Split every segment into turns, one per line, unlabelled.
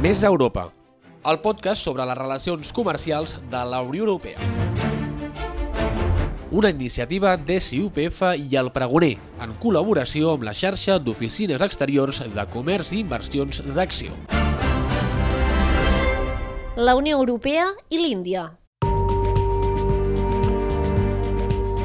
Més Europa, el podcast sobre les relacions comercials de la Unió Europea. Una iniciativa d'SUPF i el Pregoner, en col·laboració amb la xarxa d'oficines exteriors de comerç i inversions d'Acció.
La Unió Europea i l'Índia.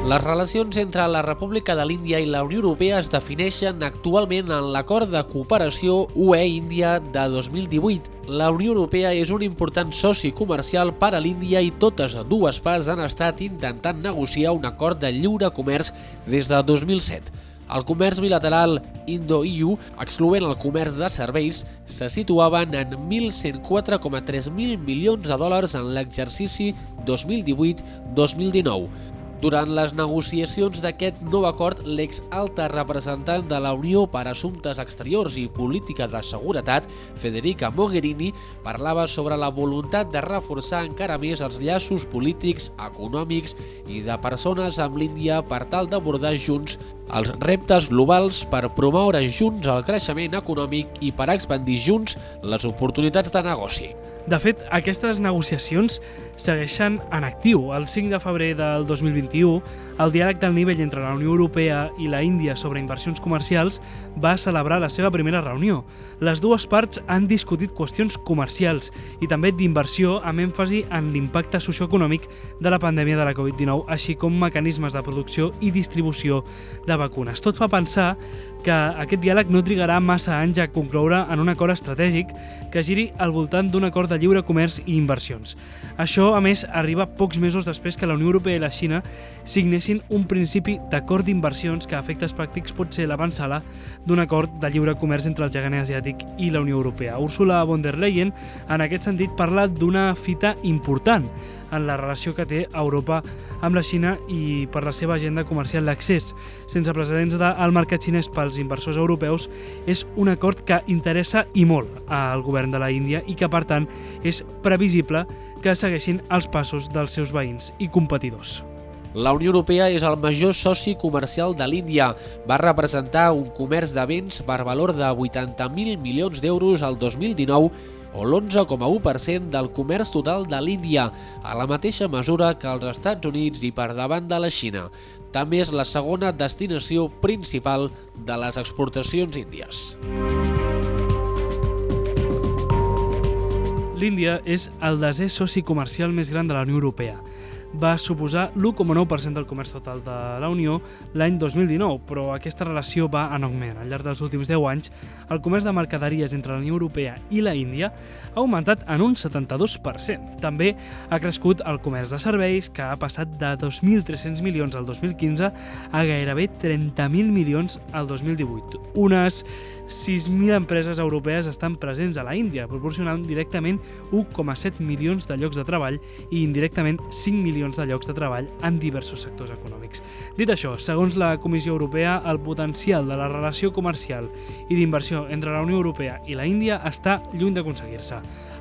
Les relacions entre la República de l'Índia i la Unió Europea es defineixen actualment en l'acord de cooperació UE-Índia de 2018. La Unió Europea és un important soci comercial per a l'Índia i totes dues parts han estat intentant negociar un acord de lliure comerç des de 2007. El comerç bilateral Indo-EU, excloent el comerç de serveis, se situaven en 1.104,3 mil milions de dòlars en l'exercici 2018-2019. Durant les negociacions d'aquest nou acord, l'ex-alta representant de la Unió per Assumptes Exteriors i Política de Seguretat, Federica Mogherini, parlava sobre la voluntat de reforçar encara més els llaços polítics, econòmics i de persones amb l'Índia per tal d'abordar junts els reptes globals per promoure junts el creixement econòmic i per expandir junts les oportunitats de negoci.
De fet, aquestes negociacions segueixen en actiu. El 5 de febrer del 2021, el diàleg del nivell entre la Unió Europea i la Índia sobre inversions comercials va celebrar la seva primera reunió. Les dues parts han discutit qüestions comercials i també d'inversió amb èmfasi en l'impacte socioeconòmic de la pandèmia de la Covid-19, així com mecanismes de producció i distribució de vacunes. Tot fa pensar que aquest diàleg no trigarà massa anys a concloure en un acord estratègic que giri al voltant d'un acord de lliure comerç i inversions. Això, a més, arriba pocs mesos després que la Unió Europea i la Xina signessin un principi d'acord d'inversions que a efectes pràctics pot ser l'avançala d'un acord de lliure comerç entre el gegant asiàtic i la Unió Europea. Ursula von der Leyen, en aquest sentit, parla d'una fita important en la relació que té Europa amb la Xina i per la seva agenda comercial d'accés sense precedents al mercat xinès pels inversors europeus és un acord que interessa i molt al govern de la Índia i que, per tant, és previsible que segueixin els passos dels seus veïns i competidors.
La Unió Europea és el major soci comercial de l'Índia. Va representar un comerç de béns per valor de 80.000 milions d'euros al 2019 o l'11,1% del comerç total de l'Índia, a la mateixa mesura que els Estats Units i per davant de la Xina. També és la segona destinació principal de les exportacions índies.
L'Índia és el desè soci comercial més gran de la Unió Europea va suposar l'1,9% del comerç total de la Unió l'any 2019, però aquesta relació va en augment. Al llarg dels últims 10 anys, el comerç de mercaderies entre la Unió Europea i la Índia ha augmentat en un 72%. També ha crescut el comerç de serveis, que ha passat de 2.300 milions al 2015 a gairebé 30.000 milions al 2018. Unes 6.000 empreses europees estan presents a la Índia, proporcionant directament 1,7 milions de llocs de treball i indirectament 5 milions de llocs de treball en diversos sectors econòmics. Dit això, segons la Comissió Europea, el potencial de la relació comercial i d'inversió entre la Unió Europea i la Índia està lluny d'aconseguir-se.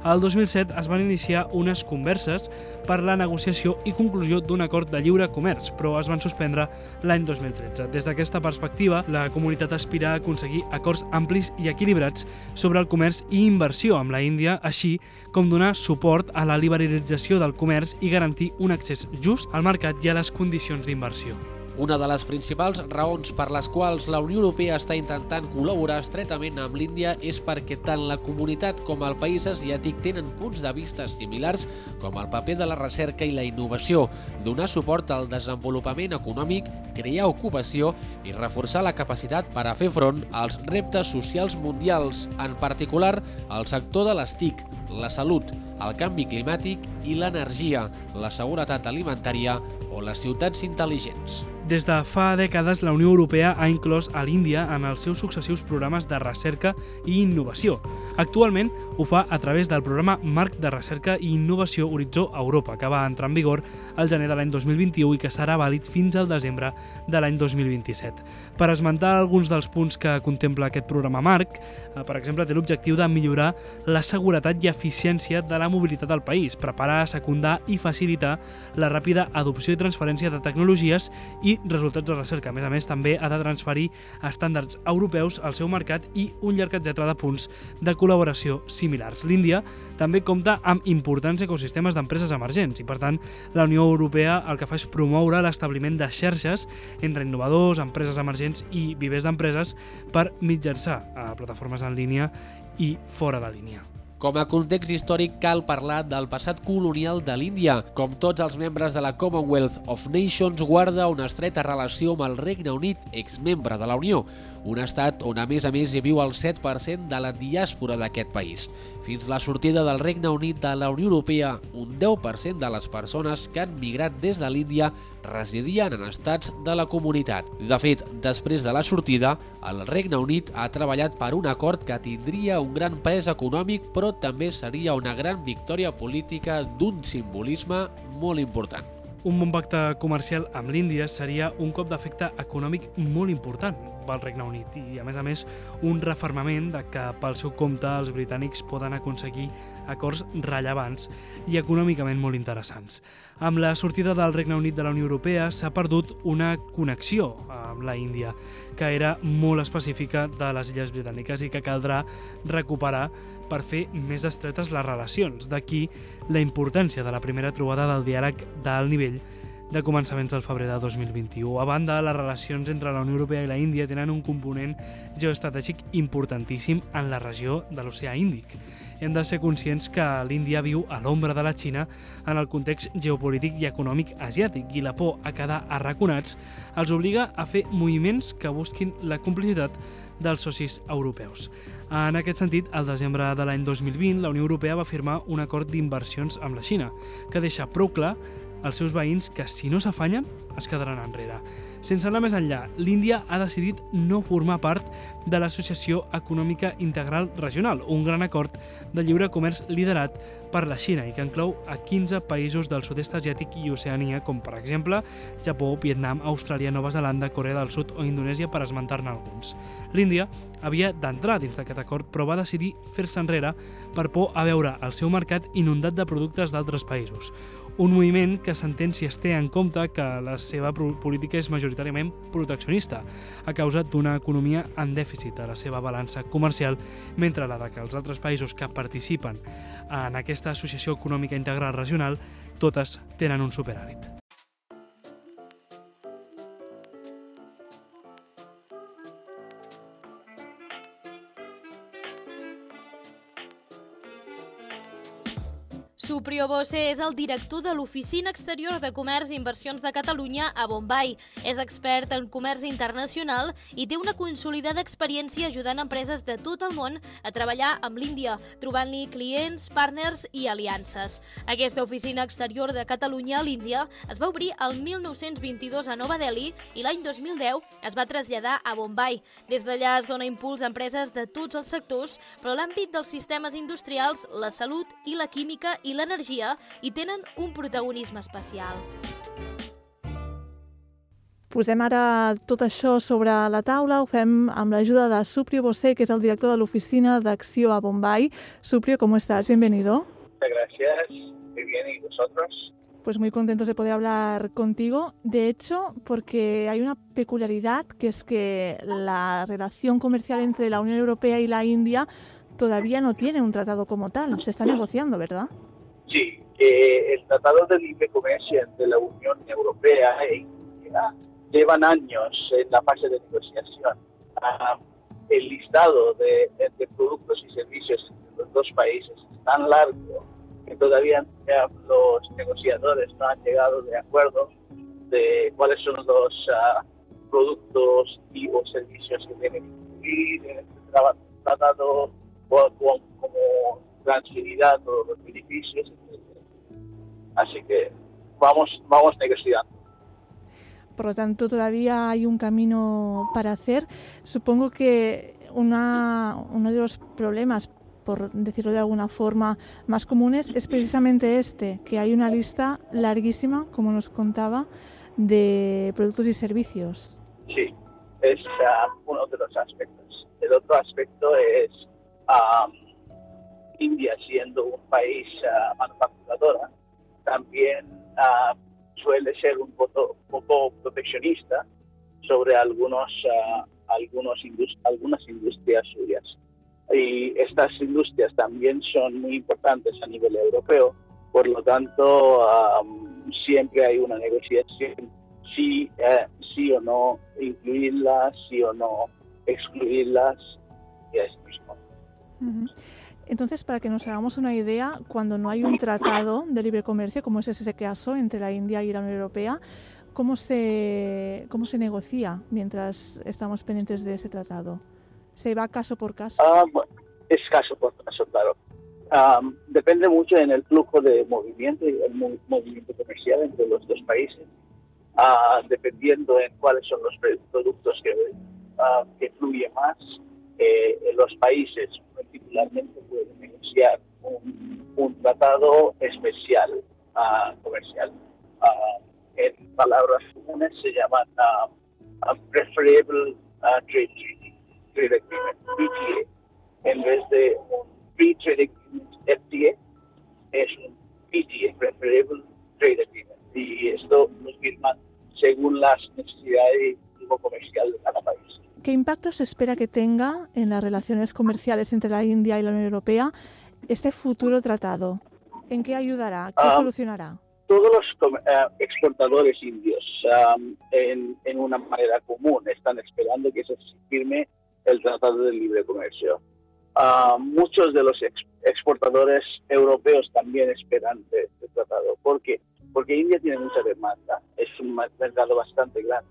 El 2007 es van iniciar unes converses per la negociació i conclusió d'un acord de lliure comerç, però es van suspendre l'any 2013. Des d'aquesta perspectiva, la comunitat aspira a aconseguir acords amplis i equilibrats sobre el comerç i inversió amb la Índia, així com donar suport a la liberalització del comerç i garantir un accés just al mercat i a les condicions d'inversió.
Una de les principals raons per les quals la Unió Europea està intentant col·laborar estretament amb l'Índia és perquè tant la comunitat com el país asiàtic tenen punts de vista similars com el paper de la recerca i la innovació, donar suport al desenvolupament econòmic, crear ocupació i reforçar la capacitat per a fer front als reptes socials mundials, en particular el sector de les TIC, la salut, el canvi climàtic i l'energia, la seguretat alimentària o les ciutats intel·ligents.
Des de fa dècades, la Unió Europea ha inclòs a l'Índia en els seus successius programes de recerca i innovació. Actualment ho fa a través del programa Marc de Recerca i Innovació Horitzó Europa, que va entrar en vigor al gener de l'any 2021 i que serà vàlid fins al desembre de l'any 2027. Per esmentar alguns dels punts que contempla aquest programa marc, eh, per exemple, té l'objectiu de millorar la seguretat i eficiència de la mobilitat al país, preparar, secundar i facilitar la ràpida adopció i transferència de tecnologies i resultats de recerca. A més a més, també ha de transferir estàndards europeus al seu mercat i un llarg etcètera de punts de col·laboració similars. L'Índia també compta amb importants ecosistemes d'empreses emergents i, per tant, la Unió Europea el que fa és promoure l'establiment de xarxes entre innovadors, empreses emergents i vivers d'empreses per mitjançar a plataformes en línia i fora de línia.
Com a context històric cal parlar del passat colonial de l'Índia. Com tots els membres de la Commonwealth of Nations, guarda una estreta relació amb el Regne Unit, exmembre de la Unió, un estat on a més a més hi viu el 7% de la diàspora d'aquest país. Fins la sortida del Regne Unit de la Unió Europea, un 10% de les persones que han migrat des de l'Índia residien en estats de la comunitat. De fet, després de la sortida, el Regne Unit ha treballat per un acord que tindria un gran pes econòmic però també seria una gran victòria política d'un simbolisme molt important.
Un bon pacte comercial amb l'Índia seria un cop d'efecte econòmic molt important pel Regne Unit i, a més a més, un refermament de que pel seu compte els britànics poden aconseguir acords rellevants i econòmicament molt interessants. Amb la sortida del Regne Unit de la Unió Europea s'ha perdut una connexió amb la Índia, que era molt específica de les illes britàniques i que caldrà recuperar per fer més estretes les relacions. D'aquí la importància de la primera trobada del diàleg d'alt nivell de començaments del febrer de 2021. A banda, les relacions entre la Unió Europea i la Índia tenen un component geoestratègic importantíssim en la regió de l'oceà Índic. Hem de ser conscients que l'Índia viu a l'ombra de la Xina en el context geopolític i econòmic asiàtic i la por a quedar arraconats els obliga a fer moviments que busquin la complicitat dels socis europeus. En aquest sentit, al desembre de l'any 2020, la Unió Europea va firmar un acord d'inversions amb la Xina, que deixa prou clar als seus veïns que si no s'afanyen es quedaran enrere. Sense anar més enllà, l'Índia ha decidit no formar part de l'Associació Econòmica Integral Regional, un gran acord de lliure comerç liderat per la Xina i que inclou a 15 països del sud-est asiàtic i Oceania, com per exemple Japó, Vietnam, Austràlia, Nova Zelanda, Corea del Sud o Indonèsia, per esmentar-ne alguns. L'Índia havia d'entrar dins d'aquest acord, però va decidir fer-se enrere per por a veure el seu mercat inundat de productes d'altres països un moviment que s'entén si es té en compte que la seva política és majoritàriament proteccionista, a causa d'una economia en dèficit a la seva balança comercial, mentre la de que els altres països que participen en aquesta associació econòmica integral regional totes tenen un superàvit.
Suprio Bosse és el director de l'Oficina Exterior de Comerç i Inversions de Catalunya a Bombay. És expert en comerç internacional i té una consolidada experiència ajudant empreses de tot el món a treballar amb l'Índia, trobant-li clients, partners i aliances. Aquesta oficina exterior de Catalunya a l'Índia es va obrir el 1922 a Nova Delhi i l'any 2010 es va traslladar a Bombay. Des d'allà es dona impuls a empreses de tots els sectors, però l'àmbit dels sistemes industrials, la salut i la química i l'energia i tenen un protagonisme especial.
Posem ara tot això sobre la taula, ho fem amb l'ajuda de Suprio Bosé, que és el director de l'oficina d'acció a Bombay. Suprio, ¿cómo estás? Bienvenido.
Muchas gracias. Muy bien, ¿y vosotros?
Pues muy contentos de poder hablar contigo. De hecho, porque hay una peculiaridad, que es que la relación comercial entre la Unión Europea y la India todavía no tiene un tratado como tal. Se está negociando, ¿verdad?
Sí, eh, el Tratado de Libre Comercio entre la Unión Europea e India llevan años en la fase de negociación. Ah, el listado de, de, productos y servicios entre los dos países es tan largo que todavía los negociadores no han llegado de acuerdo de cuáles son los uh, productos y o servicios que tienen que incluir en este tratado como, transferirá todos los beneficios. Así que vamos, vamos negociando.
Por lo tanto, todavía hay un camino para hacer. Supongo que una, uno de los problemas por decirlo de alguna forma, más comunes es precisamente este, que hay una lista larguísima, como nos contaba, de productos y servicios.
Sí, es uh, uno de los aspectos. El otro aspecto es um, India siendo un país uh, manufacturadora, también uh, suele ser un poco, poco, proteccionista sobre algunos, algunos algunas industrias suyas. Y estas industrias también son muy importantes a nivel europeo, por lo tanto, um, siempre hay una negociación si eh, o no incluirlas, sí o no excluirlas, y es mismo.
Entonces, para que nos hagamos una idea, cuando no hay un tratado de libre comercio, como es ese caso entre la India y la Unión Europea, ¿cómo se, cómo se negocia mientras estamos pendientes de ese tratado? ¿Se va caso por caso?
Ah, es caso por caso, claro. depende mucho en el flujo de movimiento y el movimiento comercial entre los dos países dependiendo en cuáles son los productos que, uh, que fluye más, eh, los países particularmente negociar un, un tratado especial comercial. en palabras comunes se llaman Preferable Trade Treaty, Trade Agreement, PTA. En vez de un Free Trade Agreement, FTA, es un PTA, Preferable Trade Agreement. Y esto nos firma según las necesidades comercial de cada país.
¿Qué impacto se espera que tenga en las relaciones comerciales entre la India y la Unión Europea este futuro tratado? ¿En qué ayudará? ¿Qué ah, solucionará?
Todos los eh, exportadores indios, en, en, una manera común, están esperando que se firme el Tratado de Libre Comercio. Ah, muchos de los exportadores europeos también esperan este tratado. ¿Por qué? Porque India tiene mucha demanda, es un mercado bastante grande,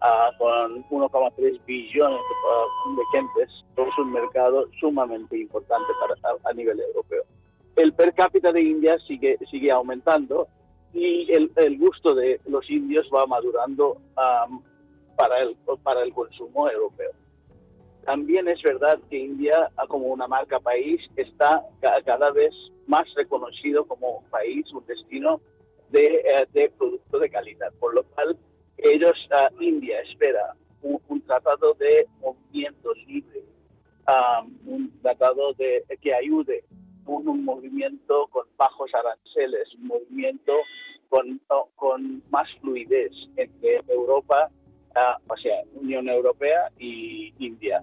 ah, con 1,3 billones de, gentes, es un mercado sumamente importante para, a, nivel europeo. El per cápita de India sigue, sigue aumentando y el, el gusto de los indios va madurando para, el, para el consumo europeo. También es verdad que India, como una marca país, está cada vez más reconocido como país, un destino de, eh, de producto de calidad. Por lo cual, ellos, uh, India espera un, tratado de movimientos libres, un tratado de, que ayude un, un, movimiento con bajos aranceles, un movimiento con, con más fluidez entre Europa o sea, Unión Europea y India.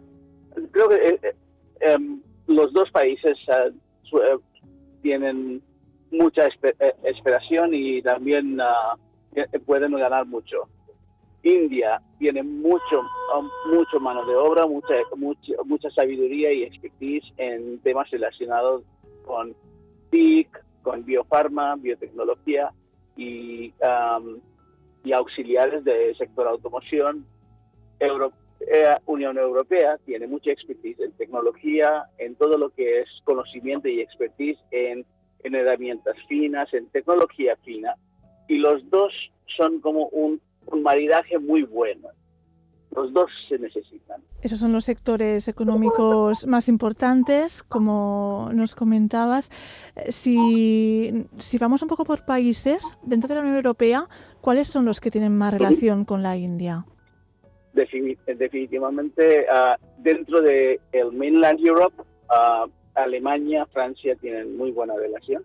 Creo que eh, eh, em, los dos países eh, tienen mucha esperación y también ah, pueden ganar mucho. India tiene mucho, um, mucho mano de obra, mucha, mucha, mucha sabiduría y expertise en temas relacionados con TIC, con biofarma, biotecnología y um, y auxiliares del sector automoción. Euro, eh, Unión Europea tiene mucha expertise en tecnología, en todo lo que es conocimiento y expertise en, en herramientas finas, en tecnología fina. Y los dos son como un, un maridaje muy bueno. Los dos se necesitan.
Esos son los sectores económicos más importantes, como nos comentabas. Si, si vamos un poco por países, dentro de la Unión Europea, ¿cuáles son los que tienen más relación con la India?
definitivamente, uh, dentro de el mainland Europe, uh, Alemania, Francia tienen muy buena relación.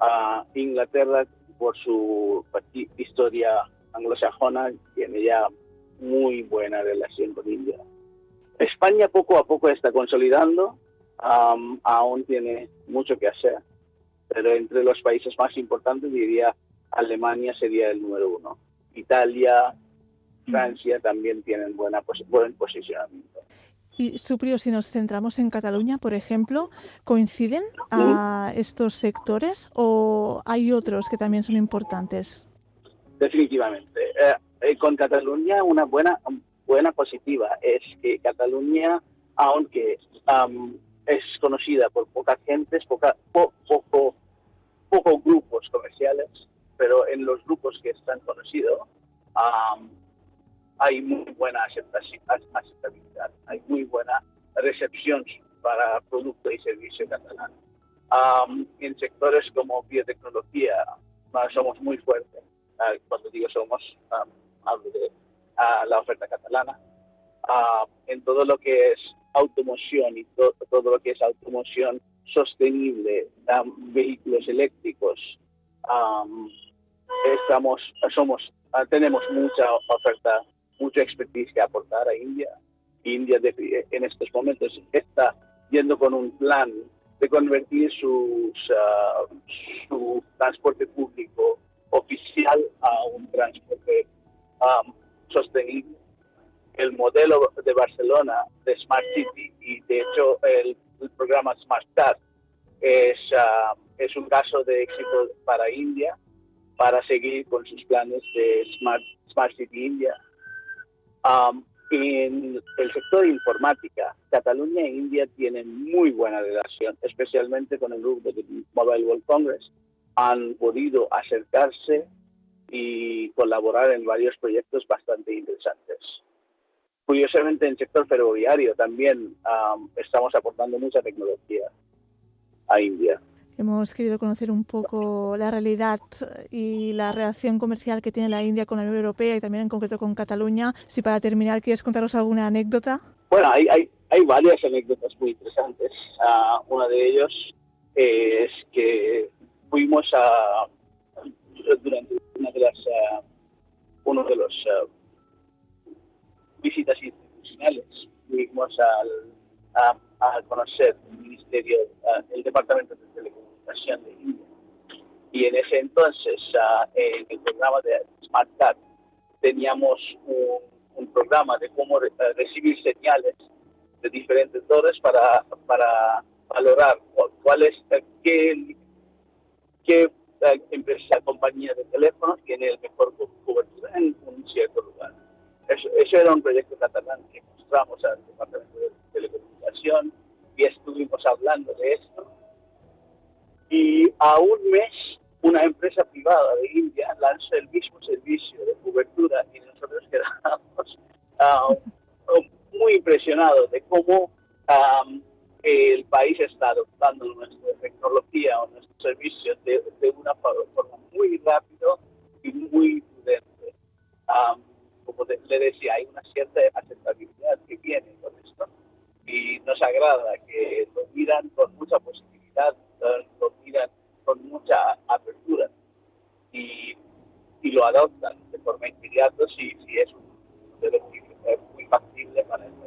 Uh, Inglaterra, por su historia anglosajona, tiene ya muy buena relación con India. España poco a poco está consolidando, aún tiene mucho que hacer, pero entre los países más importantes diría Alemania sería el número uno. Italia, mm. Francia también tienen buena buen posicionamiento.
Y Suprio, si nos centramos en Cataluña, por ejemplo, ¿coinciden a estos sectores o hay otros que también son importantes?
Definitivamente. Eh, eh, con Cataluña una buena, buena positiva es que Cataluña, aunque es conocida por poca gente, poca, poco, poco grupos comerciales, pero en los grupos que están conocidos hay muy buena aceptabilidad, hay muy buena recepción para producto y servicio catalán. Um, en sectores como biotecnología uh, somos muy fuertes. Uh, cuando digo somos, um, hablo de uh, la oferta catalana. en todo lo que es automoción y to todo lo que es automoción sostenible, um, vehículos eléctricos, um, estamos, somos, tenemos mucha oferta, mucha expertise que aportar a India. India de, en estos momentos está yendo con un plan de convertir sus, uh, su transporte público oficial a un transporte um, sostenible. El modelo de Barcelona de Smart City y de hecho el, el programa Smart Card es, uh, es un caso de éxito para India para seguir con sus planes de Smart, Smart City India. Um, en el sector de informática, Cataluña e India tienen muy buena relación, especialmente con el grupo de Mobile World Congress. Han podido acercarse y colaborar en varios proyectos bastante interesantes. Curiosamente, en el sector ferroviario también um, estamos aportando mucha tecnología a India.
Hemos querido conocer un poco la realidad y la relación comercial que tiene la India con la Unión Europea y también en concreto con Cataluña. Si para terminar quieres contaros alguna anécdota.
Bueno, hay, hay, hay varias anécdotas muy interesantes. Uh, una de ellos es que fuimos a, durante una de las, uh, uno de los uh, visitas institucionales, fuimos al, a, a conocer el Ministerio, el Departamento de Telecomunicaciones de India. Y en ese entonces, uh, en el programa de Smart teníamos un, un, programa de cómo re, uh, recibir señales de diferentes torres para, para valorar cuál es, uh, qué, qué empresa, compañía de teléfonos tiene el mejor cobertura en un cierto lugar. Eso, eso era un proyecto catalán que mostramos al Departamento de Telecomunicación y estuvimos hablando de esto y a un mes una empresa privada de India lanza el mismo servicio de cobertura y nosotros quedamos uh, muy impresionados de cómo um, el país está adoptando nuestra tecnología o nuestros servicios de, de una forma muy rápida y muy prudente. Um, como de, le decía, hay una cierta aceptabilidad que viene con esto y nos agrada que lo miran con mucha positividad lo miran con mucha apertura y, y lo adoptan de forma inmediata si, si es un modelo muy, muy factible para el.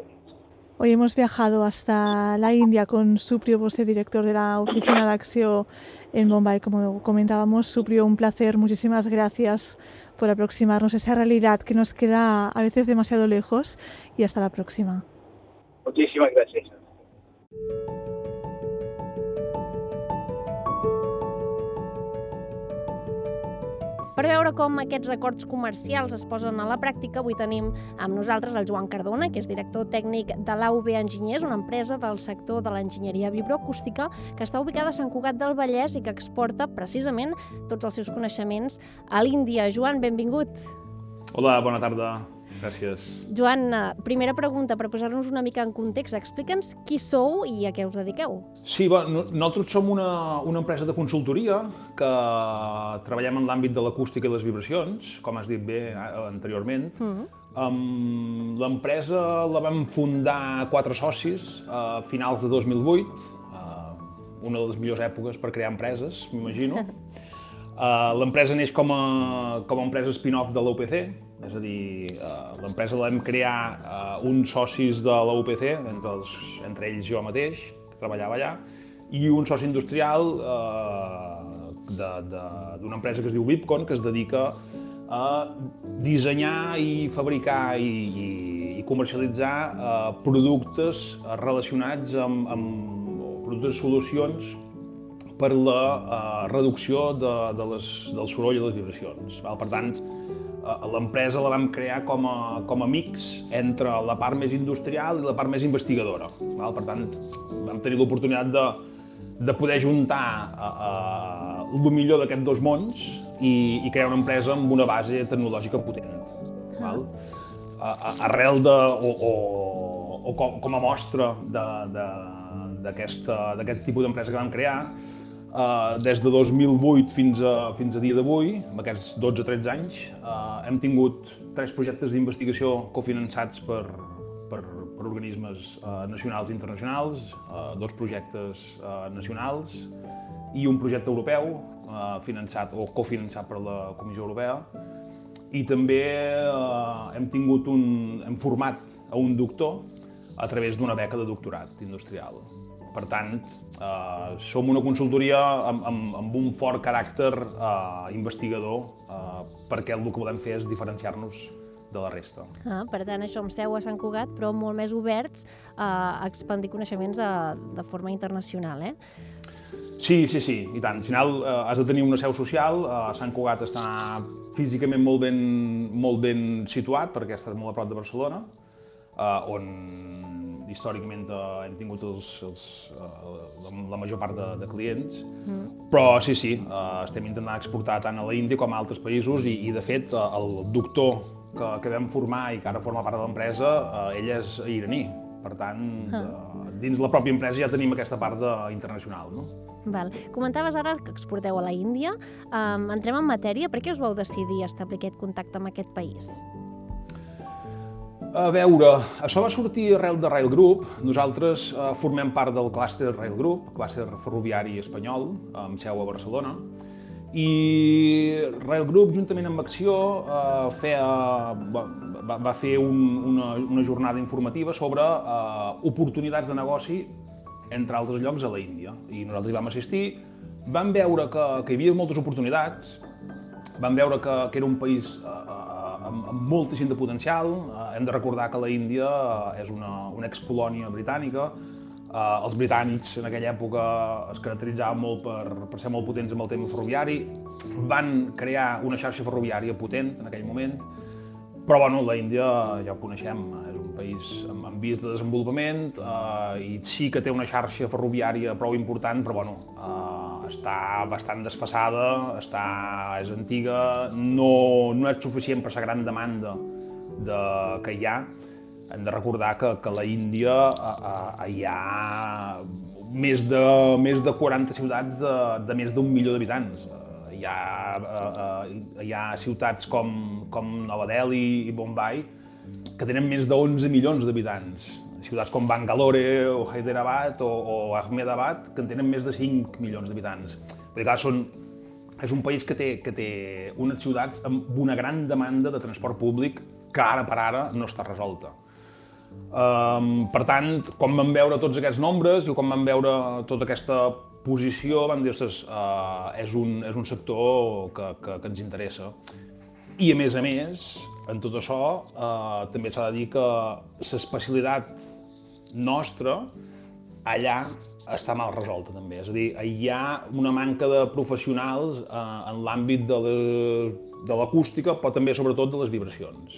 Hoy hemos viajado hasta la India con Suprio Bosé, director de la Oficina de Acción en Bombay. Como comentábamos, Suprio, un placer. Muchísimas gracias por aproximarnos a esa realidad que nos queda a veces demasiado lejos y hasta la próxima.
Muchísimas gracias.
Per veure com aquests acords comercials es posen a la pràctica, avui tenim amb nosaltres el Joan Cardona, que és director tècnic de l'AUB Enginyers, una empresa del sector de l'enginyeria vibroacústica que està ubicada a Sant Cugat del Vallès i que exporta precisament tots els seus coneixements a l'Índia. Joan, benvingut.
Hola, bona tarda. Gràcies.
Joan, eh, primera pregunta, per posar-nos una mica en context, explica'ns qui sou i a què us dediqueu.
Sí, bueno, nosaltres som una, una empresa de consultoria que treballem en l'àmbit de l'acústica i les vibracions, com has dit bé eh, anteriorment. Mm -hmm. Um, L'empresa la vam fundar quatre socis a finals de 2008, uh, una de les millors èpoques per crear empreses, m'imagino. Uh, L'empresa neix com a, com a empresa spin-off de l'UPC, és a dir, uh, l'empresa la vam crear uh, uns socis de l'UPC, entre, els, entre ells jo mateix, que treballava allà, i un soci industrial uh, d'una empresa que es diu Vipcon, que es dedica a dissenyar i fabricar i, i, i comercialitzar uh, productes relacionats amb, amb productes solucions per la uh, reducció de, de les, del soroll i les vibracions. Val? Per tant, l'empresa la vam crear com a, com a mix entre la part més industrial i la part més investigadora. Val? Per tant, vam tenir l'oportunitat de, de poder juntar uh, uh, el millor d'aquests dos mons i, i crear una empresa amb una base tecnològica potent. Val? Uh, arrel de, o, o, o com, com a mostra de, de, d'aquest tipus d'empresa que vam crear, Uh, des de 2008 fins a, fins a dia d'avui, amb aquests 12-13 anys, uh, hem tingut tres projectes d'investigació cofinançats per, per, per organismes uh, nacionals i internacionals, uh, dos projectes uh, nacionals i un projecte europeu uh, finançat o cofinançat per la Comissió Europea. I també uh, hem tingut un, hem format a un doctor a través d'una beca de doctorat industrial. Per tant, eh, som una consultoria amb, amb, amb un fort caràcter eh, investigador eh, perquè el que volem fer és diferenciar-nos de la resta.
Ah, per tant, això amb seu a Sant Cugat, però molt més oberts a expandir coneixements de, de forma internacional, eh?
Sí, sí, sí, i tant. Al final eh, has de tenir una seu social, eh, Sant Cugat està físicament molt ben, molt ben situat perquè està molt a prop de Barcelona, eh, on històricament eh, hem tingut els, els, eh, la, la major part de, de clients, mm. però sí, sí, eh, estem intentant exportar tant a l'Índia com a altres països i, i de fet, eh, el doctor que, que vam formar i que ara forma part de l'empresa, eh, ell és iraní. Per tant, ah. eh, dins la pròpia empresa ja tenim aquesta part de, internacional. No?
Val. Comentaves ara que exporteu a la Índia. Um, entrem en matèria. Per què us vau decidir establir aquest contacte amb aquest país?
A veure, això va sortir arrel de Rail Group. Nosaltres eh, formem part del clúster Rail Group, clúster ferroviari espanyol, amb seu a Barcelona. I Rail Group, juntament amb Acció, eh, feia, va, va fer un, una, una jornada informativa sobre eh, oportunitats de negoci, entre altres llocs, a la Índia. I nosaltres hi vam assistir, vam veure que, que hi havia moltes oportunitats, vam veure que, que era un país eh, amb, amb moltíssim de potencial. Eh, hem de recordar que la Índia eh, és una, una excolònia britànica. Eh, els britànics en aquella època es caracteritzaven molt per, per ser molt potents amb el tema ferroviari. Van crear una xarxa ferroviària potent en aquell moment, però bueno, la Índia ja ho coneixem, és un país amb, amb vist de desenvolupament eh, i sí que té una xarxa ferroviària prou important, però bueno, eh, està bastant desfassada, està, és antiga, no, no és suficient per la gran demanda de, que hi ha. Hem de recordar que, que a la Índia a, a, hi ha més de, més de 40 ciutats de, de més d'un milió d'habitants. Hi, ha, hi ha ciutats com, com Nova Delhi i Bombay que tenen més de 11 milions d'habitants ciutats com Bangalore o Hyderabad o, o Ahmedabad, que en tenen més de 5 milions d'habitants. Perquè clar, són, és un país que té, que té unes ciutats amb una gran demanda de transport públic que ara per ara no està resolta. Um, per tant, quan vam veure tots aquests nombres i quan vam veure tota aquesta posició, vam dir, ostres, uh, és, un, és un sector que, que, que ens interessa. I a més a més, en tot això, eh, també s'ha de dir que l'especialitat nostra allà està mal resolta també. És a dir, hi ha una manca de professionals eh, en l'àmbit de l'acústica, però també sobretot de les vibracions.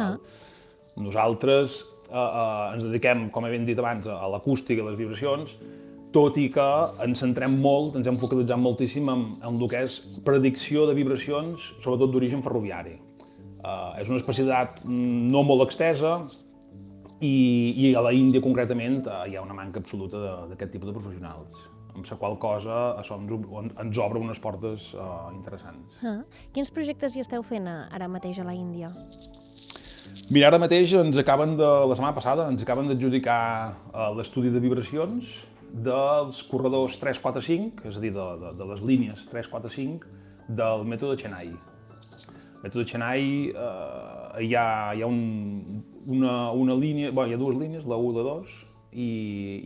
Ah. Nosaltres eh, eh, ens dediquem, com he ben dit abans, a l'acústica i les vibracions, tot i que ens centrem molt, ens hem focalitzat moltíssim en, en el que és predicció de vibracions, sobretot d'origen ferroviari. Uh, és una especialitat no molt extesa, i, i a la Índia concretament eh, hi ha una manca absoluta d'aquest tipus de professionals amb la qual cosa això ens, ens obre unes portes uh, interessants.
Ah. Quins projectes hi esteu fent ara mateix a la Índia?
Mira, ara mateix ens acaben de, la setmana passada, ens acaben d'adjudicar uh, l'estudi de vibracions dels corredors 345, és a dir, de, de, de les línies 345 del mètode Chennai. Mètode Chennai eh, hi, ha, hi ha un, una, una línia, bueno, hi ha dues línies, la 1 i la 2, i,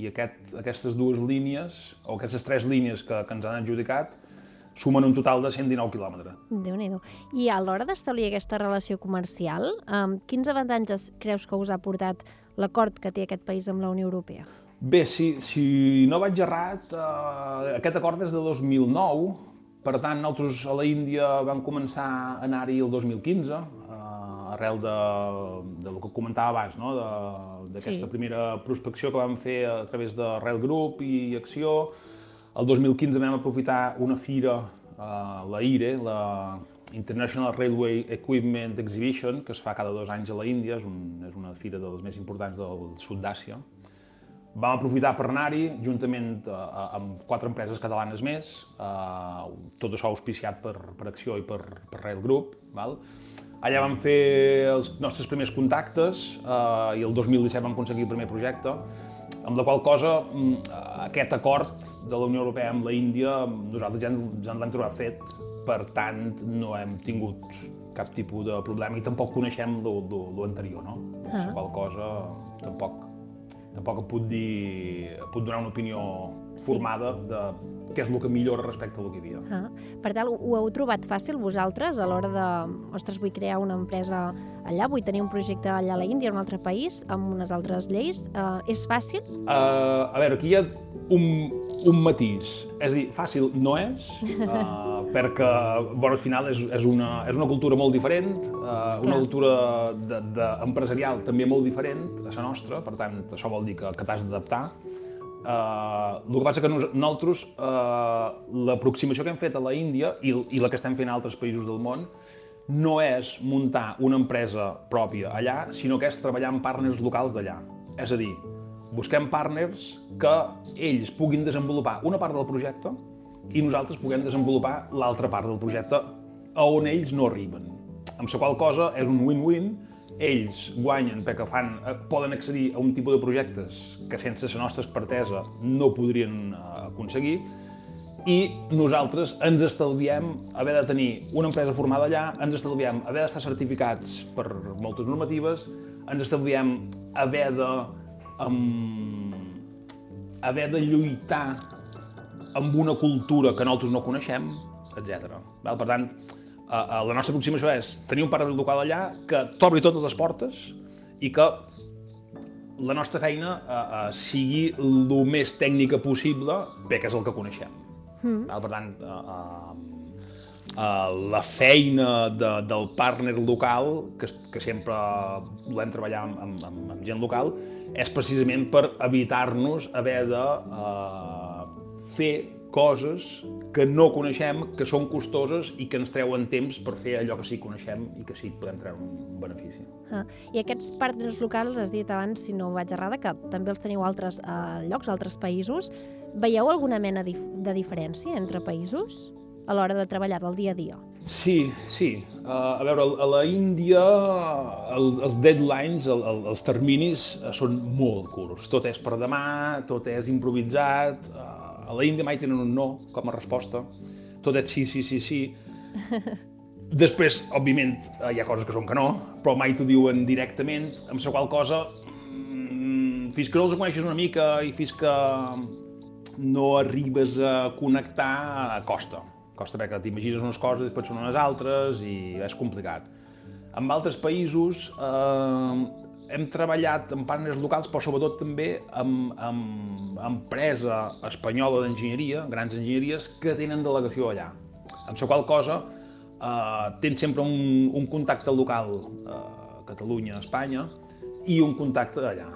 i aquest, aquestes dues línies, o aquestes tres línies que, que ens han adjudicat, sumen un total de 119 quilòmetres.
déu nhi I a l'hora d'establir aquesta relació comercial, um, quins avantatges creus que us ha portat l'acord que té aquest país amb la Unió Europea?
Bé, si, si no vaig errat, eh, aquest acord és de 2009, per tant, nosaltres a la Índia vam començar a anar-hi el 2015, arrel de, de lo que comentava abans, no? d'aquesta sí. primera prospecció que vam fer a través de Rail Group i Acció. El 2015 vam aprofitar una fira, uh, la IRE, la International Railway Equipment Exhibition, que es fa cada dos anys a la Índia, és, un, és una fira de les més importants del sud d'Àsia, Vam aprofitar per anar-hi, juntament eh, amb quatre empreses catalanes més, eh, tot això auspiciat per, per Acció i per, per Rail Group. Val? Allà vam fer els nostres primers contactes eh, i el 2017 vam aconseguir el primer projecte, amb la qual cosa mm, aquest acord de la Unió Europea amb la Índia nosaltres ja ens l'hem trobat fet, per tant no hem tingut cap tipus de problema i tampoc coneixem l'anterior, no? Ah. La qual cosa tampoc tampoc puc, dir, puc donar una opinió formada sí. de què és el que millora respecte al que hi havia. Ah.
Per tant, ho heu trobat fàcil vosaltres a l'hora de, ostres, vull crear una empresa allà, vull tenir un projecte allà a la Índia, en un altre país, amb unes altres lleis. Uh, és fàcil?
Uh, a veure, aquí hi ha un, un matís. És a dir, fàcil no és, uh, perquè, bueno, al final és, és, una, és una cultura molt diferent, uh, una cultura de, de, empresarial també molt diferent a la nostra, per tant, això vol dir que, que t'has d'adaptar. Uh, el que passa que nosaltres, uh, l'aproximació que hem fet a la Índia i, i la que estem fent a altres països del món, no és muntar una empresa pròpia allà, sinó que és treballar amb partners locals d'allà. És a dir, busquem partners que ells puguin desenvolupar una part del projecte i nosaltres puguem desenvolupar l'altra part del projecte a on ells no arriben. Amb la qual cosa és un win-win, ells guanyen perquè fan, eh, poden accedir a un tipus de projectes que sense la nostra expertesa no podrien eh, aconseguir i nosaltres ens estalviem haver de tenir una empresa formada allà, ens estalviem haver d'estar certificats per moltes normatives, ens estalviem haver de um, haver de lluitar amb una cultura que nosaltres no coneixem, etc. Per tant, la nostra aproximació és tenir un parc local allà que t'obri totes les portes i que la nostra feina uh, uh, sigui el més tècnica possible, bé que és el que coneixem. Mm. Per tant, uh, uh, la feina de, del partner local, que, que sempre volem treballar amb, amb, amb, amb gent local, és precisament per evitar-nos haver de uh, fer coses que no coneixem, que són costoses i que ens treuen temps per fer allò que sí que coneixem i que sí que podem treure un benefici.
Ah, I aquests partners locals, has dit abans, si no vaig errada, que també els teniu a altres uh, llocs, a altres països. Veieu alguna mena dif de diferència entre països a l'hora de treballar del dia a dia?
Sí, sí. Uh, a veure, a la Índia el, els deadlines, el, el, els terminis uh, són molt curts. Tot és per demà, tot és improvisat. Uh, a la Índia mai tenen un no com a resposta. Tot és sí, sí, sí, sí. Després, òbviament, hi ha coses que són que no, però mai t'ho diuen directament, amb la qual cosa, mmm, fins que no els coneixes una mica i fins que no arribes a connectar, costa. Costa perquè t'imagines unes coses, després són unes altres i és complicat. En altres països eh, hem treballat amb partners locals, però sobretot també amb, amb empresa espanyola d'enginyeria, grans enginyeries, que tenen delegació allà. Amb la qual cosa eh, tens sempre un, un contacte local eh, Catalunya, Espanya, i un contacte allà.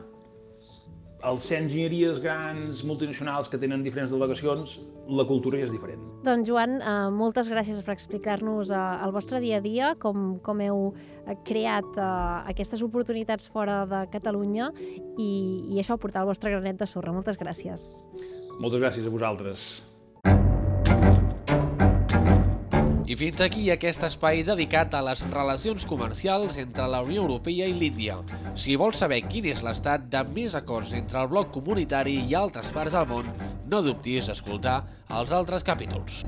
Els ser enginyeries grans, multinacionals, que tenen diferents delegacions, la cultura és diferent.
Doncs Joan, eh, moltes gràcies per explicar-nos eh, el vostre dia a dia, com, com heu eh, creat eh, aquestes oportunitats fora de Catalunya i, i això, portar el vostre granet de sorra. Moltes gràcies.
Moltes gràcies a vosaltres.
I fins aquí aquest espai dedicat a les relacions comercials entre la Unió Europea i l'Índia. Si vols saber quin és l'estat de més acords entre el bloc comunitari i altres parts del món, no dubtis a escoltar els altres capítols.